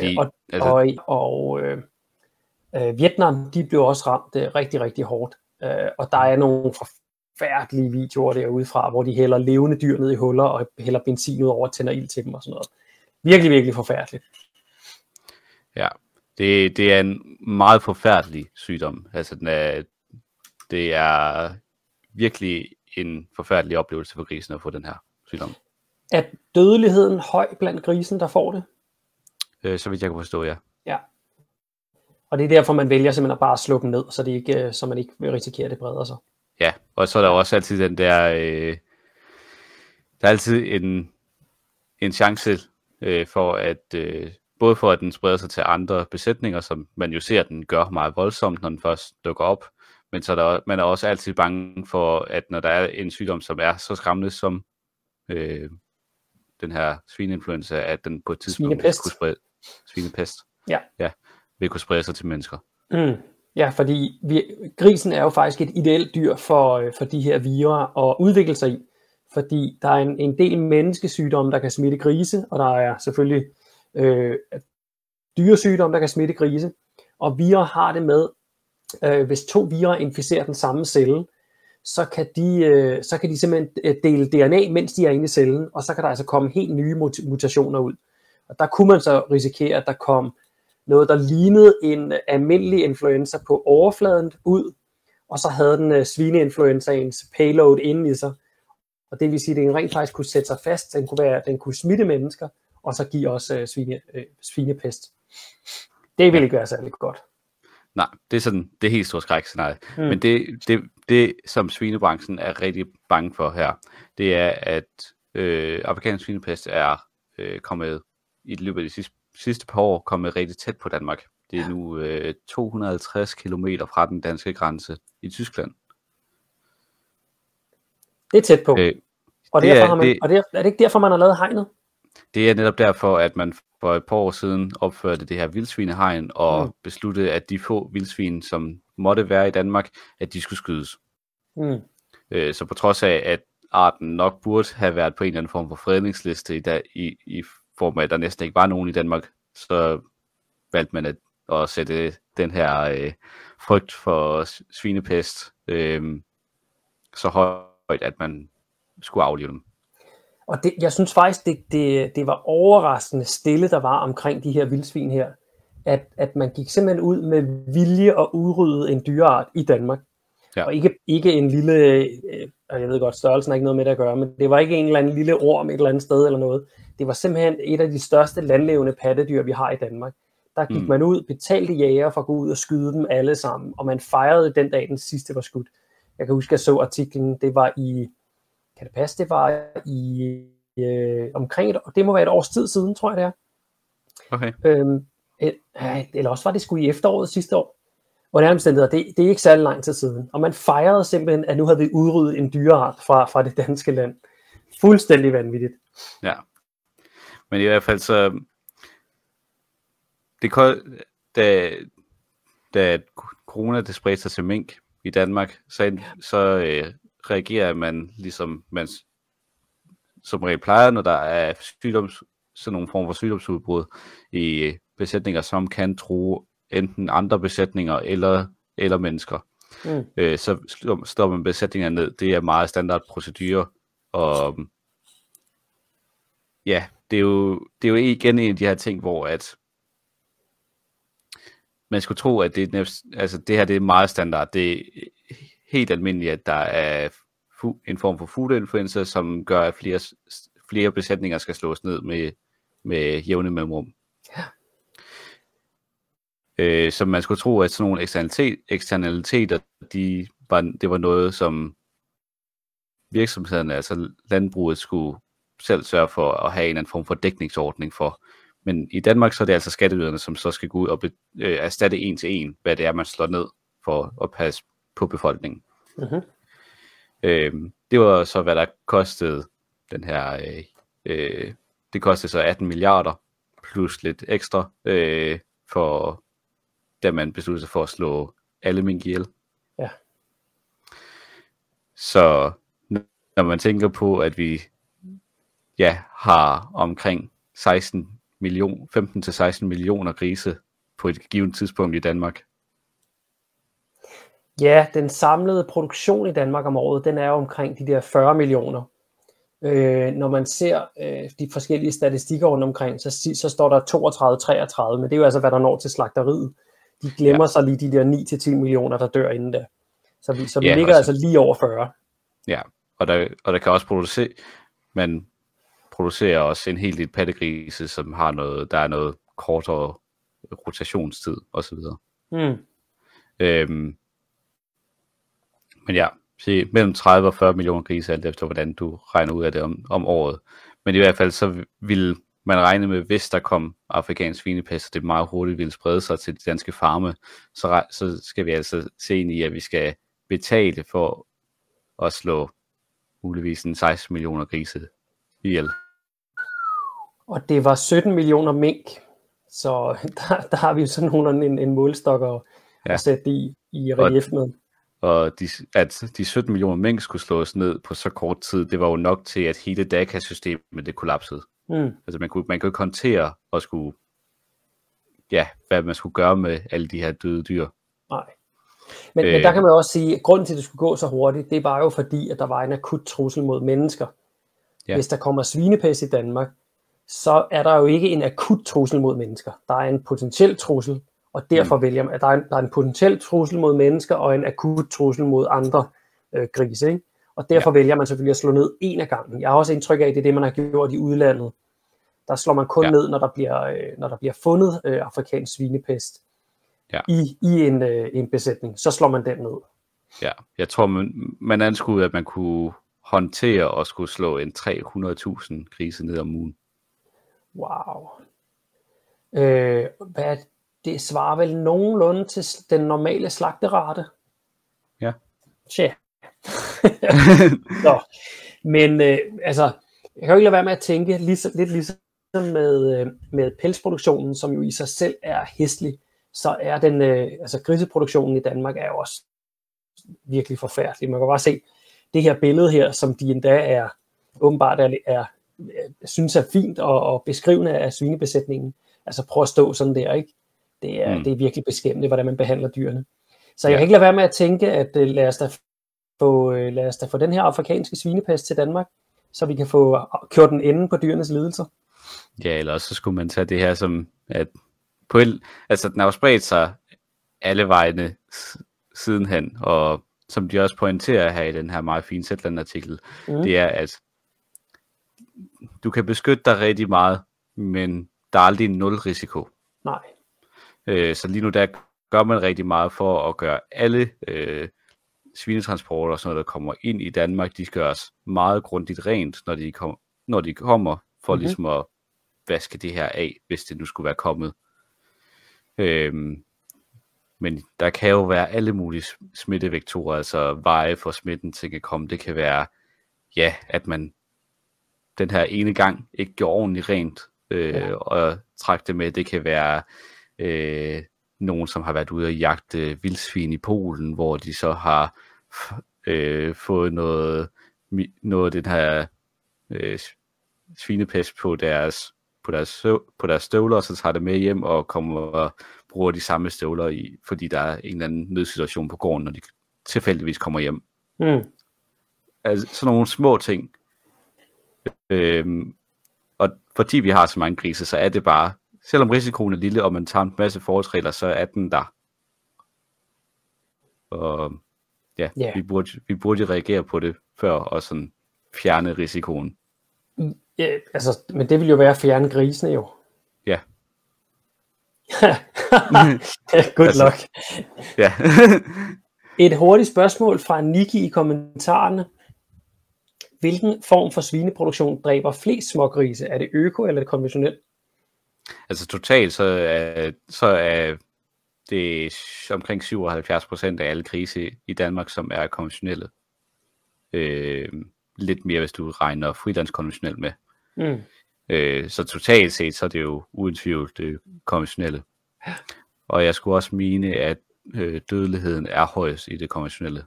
de, og, altså, og, og øh, øh, Vietnam, de blev også ramt øh, rigtig, rigtig hårdt. Øh, og der er nogle forfærdelige videoer derude fra, hvor de hælder levende dyr ned i huller og hælder benzin ud over og tænder ild til dem og sådan noget. Virkelig, virkelig forfærdeligt. Ja, det, det er en meget forfærdelig sygdom. Altså, den er, det er virkelig en forfærdelig oplevelse for grisen at få den her sygdom. Er dødeligheden høj blandt grisen, der får det? Øh, så vidt jeg kan forstå, ja. Og det er derfor, man vælger simpelthen at bare slå dem ned, så, det ikke, øh, så man ikke vil risikere, at det breder sig. Ja, og så er der også altid den der... Øh, der er altid en, en chance øh, for, at... Øh, både for, at den spreder sig til andre besætninger, som man jo ser, at den gør meget voldsomt, når den først dukker op. Men så er der, man er også altid bange for, at når der er en sygdom, som er så skræmmende som øh, den her svineinfluenza, at den på et tidspunkt Svinepest. kunne sprede, svinepest, Ja. ja, vil kunne sprede sig til mennesker. Mm. Ja, fordi vi, grisen er jo faktisk et ideelt dyr for, øh, for de her virer at udvikle sig i. Fordi der er en, en del menneskesygdomme, der kan smitte grise, og der er selvfølgelig øh, dyresygdomme, der kan smitte grise. Og virer har det med, øh, hvis to virer inficerer den samme celle, så kan, de, øh, så kan de simpelthen øh, dele DNA, mens de er inde i cellen, og så kan der altså komme helt nye mutationer ud. Og der kunne man så risikere, at der kom noget, der lignede en almindelig influenza på overfladen ud, og så havde den uh, svineinfluenzaens payload inde i sig. Og det vil sige, at den rent faktisk kunne sætte sig fast, den kunne, være, den kunne smitte mennesker, og så give os uh, svine, uh, svinepest. Det ville ikke være særlig godt. Nej, det er sådan det er helt store skrækscenarie. Mm. Men det, det, det, som svinebranchen er rigtig bange for her, det er, at øh, afrikansk svinepest er øh, kommet i løbet af de sidste, sidste par år kommet rigtig tæt på Danmark. Det er nu øh, 250 km fra den danske grænse i Tyskland. Det er tæt på. Øh, og det derfor er- har man, det- og det er, det ikke derfor, man har lavet hegnet? Det er netop derfor, at man for et par år siden opførte det her vildsvinehegn og Mm. besluttede, at de få vildsvin, som måtte være i Danmark, at de skulle skydes. Mm. Øh, så på trods af, at arten nok burde have været på en eller anden form for fredningsliste i, dag, i, i at der næsten ikke var nogen i Danmark, så valgte man at, at sætte den her øh, frygt for svinepest øh, så højt, at man skulle aflive dem. Og det, jeg synes faktisk, det, det, det var overraskende stille, der var omkring de her vildsvin her. At, at man gik simpelthen ud med vilje og udrydde en dyreart i Danmark. Ja. Og ikke, ikke en lille, øh, og jeg ved godt, størrelsen har ikke noget med det at gøre, men det var ikke en eller anden lille orm et eller andet sted eller noget. Det var simpelthen et af de største landlevende pattedyr, vi har i Danmark. Der gik mm. Man ud, betalte jæger for at gå ud og skyde dem alle sammen, og man fejrede den dag, den sidste var skudt. Jeg kan huske, at jeg så artiklen, det var i, kan det passe, det var i øh, omkring et, det må være et års tid siden, tror jeg det er. Okay. Øhm, et, ja, eller også var det sgu i efteråret sidste år. Under omstændigheder, det, det er ikke særlig lang tid siden. Og man fejrede simpelthen, at nu havde vi udryddet en dyreart fra, fra det danske land. Fuldstændig vanvittigt. Ja. Men i hvert fald så... Det ko- da, da corona det spredte sig til mink i Danmark, så, så øh, reagerer man ligesom man som regel plejer, når der er sygdoms, sådan nogle form for sygdomsudbrud i besætninger, som kan tro enten andre besætninger eller, eller mennesker. Mm. Øh, så slår, man besætningerne ned. Det er meget standard procedure Og ja, det er, jo, det er jo igen en af de her ting, hvor at man skulle tro, at det, altså det her det er meget standard. Det er helt almindeligt, at der er en form for food som gør, at flere, flere besætninger skal slås ned med, med jævne mellemrum. Ja. Øh, så man skulle tro, at sådan nogle eksternalitet, eksternaliteter, de var, det var noget, som virksomhederne, altså landbruget, skulle selv sørge for at have en eller anden form for dækningsordning for. Men i Danmark, så er det altså skatteyderne, som så skal gå ud og be, øh, erstatte en til en, hvad det er, man slår ned for at passe på befolkningen. Uh-huh. Øhm, det var så, hvad der kostede den her, øh, øh, det kostede så 18 milliarder, plus lidt ekstra, øh, for da man besluttede sig for at slå alle mink ihjel. Ja. Så når man tænker på, at vi ja, har omkring 16 million, 15-16 millioner grise på et givet tidspunkt i Danmark. Ja, den samlede produktion i Danmark om året, den er omkring de der 40 millioner. Øh, når man ser øh, de forskellige statistikker rundt omkring, så, så står der 32-33, men det er jo altså, hvad der når til slagteriet. De glemmer ja. så lige de der 9-10 millioner, der dør inden da. Så vi, så vi ja, ligger også. altså lige over 40. Ja, og der, og der kan også producere, man producerer også en hel del pattegrise, som har noget, der er noget kortere rotationstid osv. Mm. Øhm, men ja, se, mellem 30 og 40 millioner grise, alt efter hvordan du regner ud af det om, om året. Men i hvert fald så vil man regne med, hvis der kom afrikansk svinepest, og det meget hurtigt ville sprede sig til de danske farme, så, så skal vi altså se ind i, at vi skal betale for at slå muligvis en 16 millioner grise ihjel. Og det var 17 millioner mink, så *laughs* der, der har vi jo sådan nogle, en, en målstok at, ja. at sætte i, i relief med. Og de, at de 17 millioner mink skulle slås ned på så kort tid, det var jo nok til, at hele DACA-systemet det kollapsede. Mm. Altså man kunne, man kunne ikke håndtere og skulle, ja, hvad man skulle gøre med alle de her døde dyr. Nej. Men, øh, men der kan man også sige, at grunden til, at det skulle gå så hurtigt, det var jo fordi, at der var en akut trussel mod mennesker. Ja. Hvis der kommer svinepest i Danmark, så er der jo ikke en akut trussel mod mennesker. Der er en potentiel trussel, og derfor mm. vælger man, at der er, en, der er en potentiel trussel mod mennesker og en akut trussel mod andre øh, grise. Ikke? Og derfor ja. vælger man selvfølgelig at slå ned en af gangen. Jeg har også indtryk af, at det er det, man har gjort i udlandet. Der slår man kun ja. ned, når der bliver, øh, når der bliver fundet øh, afrikansk svinepest ja. i, i en, øh, en besætning. Så slår man den ned. Ja, jeg tror, man, man anskuede, at man kunne håndtere og skulle slå en 300.000 grise ned om ugen. Wow. Øh, hvad, det svarer vel nogenlunde til den normale slagterate? Ja. Tja. *laughs* Nå. Men øh, altså, jeg kan jo ikke lade være med at tænke lige, lidt ligesom med, øh, med pelsproduktionen, som jo i sig selv er hæstlig, så er den, øh, altså griseproduktionen i Danmark er jo også virkelig forfærdelig. Man kan bare se det her billede her, som de endda er åbenbart er, er synes er fint og, og beskrivende af svinebesætningen. Altså prøv at stå sådan der, ikke? Det er, mm. det er virkelig beskæmmende, hvordan man behandler dyrene. Så jeg ja. kan ikke lade være med at tænke, at uh, lad, os da få, uh, lad os da få den her afrikanske svinepest til Danmark, så vi kan få kørt den ende på dyrenes lidelser. Ja, eller så skulle man tage det her som, at på el, altså den har jo spredt sig alle vejene sidenhen, og som de også pointerer her i den her meget fine Zetland-artikel, mm. det er, at du kan beskytte dig rigtig meget, men der er aldrig nul risiko. Nej. Øh, så lige nu der gør man rigtig meget for at gøre alle øh, svinetransporter, sådan noget, der kommer ind i Danmark, de skal gøres meget grundigt rent, når de, kom, når de kommer, for mm-hmm. ligesom at vaske det her af, hvis det nu skulle være kommet. Øhm, men der kan jo være alle mulige smittevektorer, altså veje for smitten til at komme. Det kan være, ja, at man den her ene gang ikke gjorde ordentligt rent, øh, ja. og trække det med. Det kan være øh, nogen, som har været ude og jagte vildsvin i Polen, hvor de så har øh, fået noget, noget af den her øh, svinepest på deres, på, deres, på deres støvler, og så tager det med hjem og kommer og bruger de samme støvler, i, fordi der er en eller anden nødsituation på gården, når de tilfældigvis kommer hjem. Mm. Altså sådan nogle små ting, Øhm, og fordi vi har så mange grise, så er det bare, selvom risikoen er lille, og man tager en masse forholdsregler, så er den der. Og ja, yeah. vi, burde, vi burde reagere på det før, og sådan fjerne risikoen. Ja, altså, men det vil jo være at fjerne grisene jo. Ja. *laughs* Good altså, luck. Ja. Et hurtigt spørgsmål fra Niki i kommentarerne. Hvilken form for svineproduktion dræber flest smågrise? Er det øko eller er det konventionelt? Altså totalt så er, så er det omkring 77 procent af alle grise i Danmark, som er konventionelle. Øh, lidt mere, hvis du regner frilandskonventionelt med. Mm. Øh, så totalt set, så er det jo uden tvivl det konventionelle. Og jeg skulle også mene, at øh, dødeligheden er højest i det konventionelle.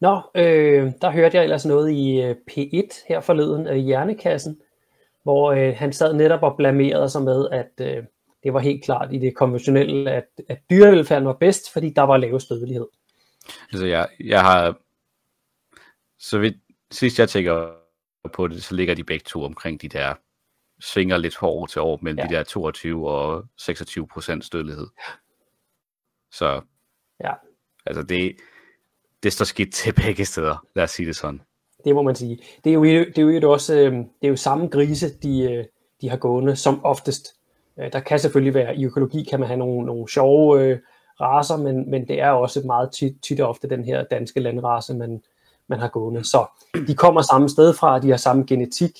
Nå, øh, der hørte jeg ellers noget i øh, P1 her forleden af Hjernekassen, hvor øh, han sad netop og blamerede sig med, at øh, det var helt klart i det konventionelle, at, at dyrevelfærden var bedst, fordi der var lavest dødelighed. Altså jeg, jeg har, så vidt sidst jeg tænker på det, så ligger de begge to omkring de der, svinger lidt år til år, mellem ja. de der 22 og 26 procent dødelighed. Så ja. altså det, det står skidt til begge steder, lad os sige det sådan. Det må man sige. Det er jo, det er jo også øh, det er jo samme grise, de, øh, de har gående, som oftest. Øh, der kan selvfølgelig være, i økologi kan man have nogle, nogle sjove øh, raser, men, men det er også meget tit, tit og ofte den her danske landrace, man, man har gående. Så de kommer samme sted fra, de har samme genetik,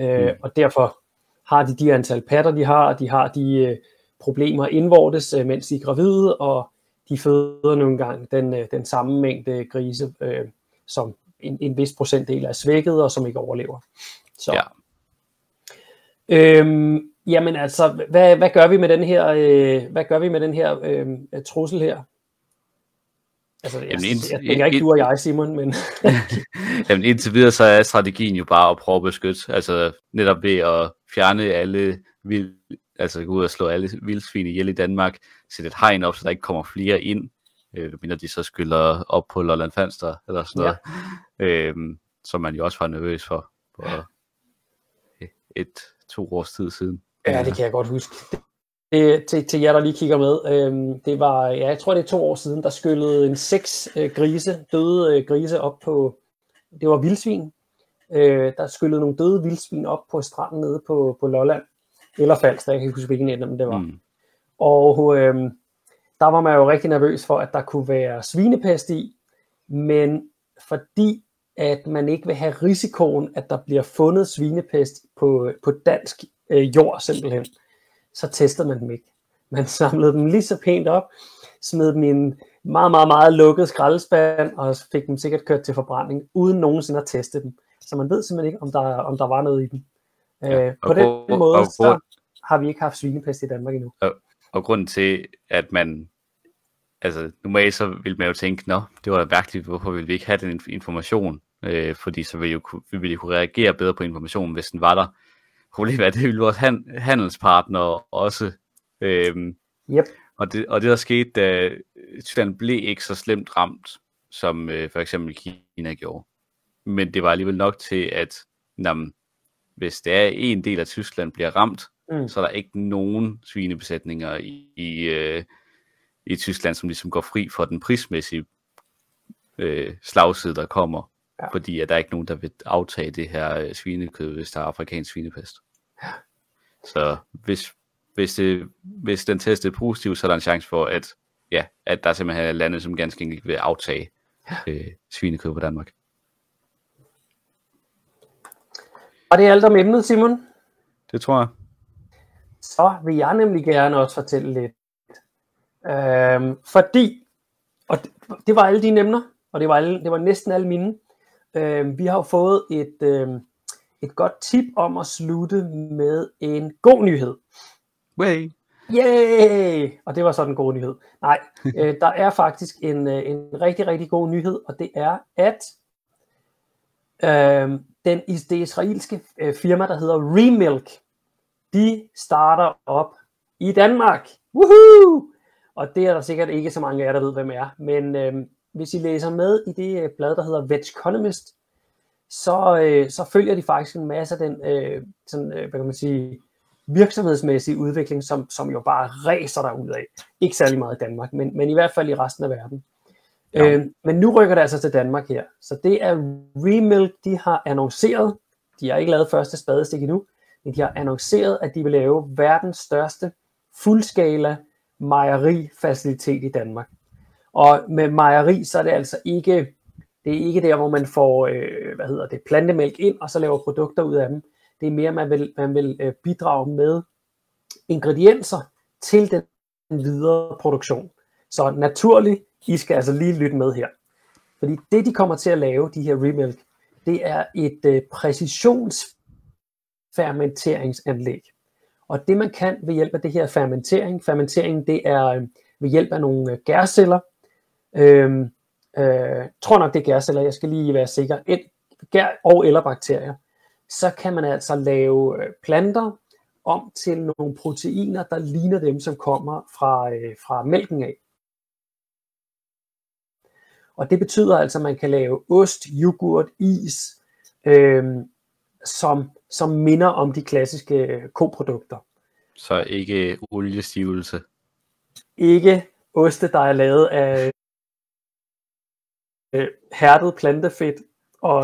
øh, mm. og derfor har de de antal patter, de har, de har de øh, problemer indvortes, øh, mens de er gravide, og de føder nogle gange den, øh, den samme mængde grise, øh, som en, en vis procentdel er svækket, og som ikke overlever. Så. Ja. Øhm, jamen altså, hvad, hvad gør vi med den her, øh, hvad gør vi med den her øh, trussel her? Altså, jeg, Jamen, ind, jeg tænker ikke du og jeg, Simon, men... *laughs* Jamen, indtil videre, så er strategien jo bare at prøve at beskytte, altså netop ved at fjerne alle vild, altså gå ud og slå alle vildsvin ihjel i Danmark, sætte et hegn op, så der ikke kommer flere ind, øh, mindre de så skylder op på Lolland Falster, eller sådan noget, ja. øh, som man jo også var nervøs for, for et, to års tid siden. Ja, det kan jeg godt huske. Det, til, til jer, der lige kigger med, øh, det var, ja, jeg tror det er to år siden, der skyllede en seks øh, grise, døde øh, grise op på, det var vildsvin, øh, der skyllede nogle døde vildsvin op på stranden nede på, på Lolland, eller Falster, jeg kan ikke huske hvilken ende det var. Mm. Og øh, der var man jo rigtig nervøs for, at der kunne være svinepest i, men fordi at man ikke vil have risikoen, at der bliver fundet svinepest på, på dansk øh, jord simpelthen, så testede man dem ikke. Man samlede dem lige så pænt op, smed dem i en meget, meget, meget lukket skraldespand, og fik dem sikkert kørt til forbrænding, uden nogensinde at teste dem. Så man ved simpelthen ikke, om der, om der var noget i dem. Ja, øh, på den og, måde, og, så har vi ikke haft svinepest i Danmark endnu. Og, og grunden til, at man altså normalt så vil man jo tænke, nå, det var da mærkeligt, hvorfor vil vi ikke have den information? Øh, fordi så ville jo, vi ville kunne reagere bedre på informationen, hvis den var der. Problemet er, at det ville vores han, handelspartnere også. Øh, yep. og, det, og det der skete, da Tyskland blev ikke så slemt ramt, som øh, for eksempel Kina gjorde. Men det var alligevel nok til, at jamen, hvis det er en del af Tyskland bliver ramt, mm. så er der ikke nogen svinebesætninger i, i, øh, i Tyskland, som ligesom går fri for den prismæssige øh, slagside, der kommer. Ja. Fordi at der er ikke nogen, der vil aftage det her øh, svinekød, hvis der er afrikansk svinepest. Ja. Så hvis, hvis, det, hvis den test er positiv, så er der en chance for, at, ja, at der simpelthen er lande, som ganske enkelt vil aftage øh, svinekød på Danmark. Og det er alt om emnet, Simon? Det tror jeg. Så vil jeg nemlig gerne også fortælle lidt. Øhm, fordi, og det, det var alle dine emner, og det var, alle, det var næsten alle mine. Øhm, vi har jo fået et, øhm, et godt tip om at slutte med en god nyhed. Way. Yay! Og det var så den gode nyhed. Nej, *laughs* øh, der er faktisk en, øh, en rigtig, rigtig god nyhed, og det er, at øh, den, det israelske øh, firma, der hedder Remilk, de starter op i Danmark. Woohoo! Og det er der sikkert ikke så mange af jer, der ved, hvem er. Men øh, hvis I læser med i det øh, blad, der hedder Veg Economist, så, øh, så følger de faktisk en masse af den øh, sådan, øh, hvad kan man sige, virksomhedsmæssige udvikling, som, som jo bare ræser der ud af. Ikke særlig meget i Danmark, men, men i hvert fald i resten af verden. Ja. Øh, men nu rykker det altså til Danmark her. Så det er Remilk, de har annonceret, de har ikke lavet første spadestik endnu, men de har annonceret, at de vil lave verdens største fuldskala mejerifacilitet i Danmark. Og med mejeri, så er det altså ikke, det er ikke der, hvor man får, øh, hvad hedder det, plantemælk ind, og så laver produkter ud af dem. Det er mere, man vil, man vil øh, bidrage med ingredienser til den videre produktion. Så naturlig i skal altså lige lytte med her. Fordi det, de kommer til at lave, de her remilk, det er et øh, præcisionsfermenteringsanlæg. Og det man kan ved hjælp af det her fermentering, fermentering det er øh, ved hjælp af nogle øh, gærceller. Øh, øh, tror nok det er gærceller, jeg skal lige være sikker. Et, gær og eller bakterier. Så kan man altså lave øh, planter om til nogle proteiner, der ligner dem, som kommer fra, øh, fra mælken af. Og det betyder altså, at man kan lave ost, yoghurt, is, øh, som, som minder om de klassiske øh, koprodukter. Så ikke oliestivelse? Ikke oste, der er lavet af øh, hærdet plantefedt og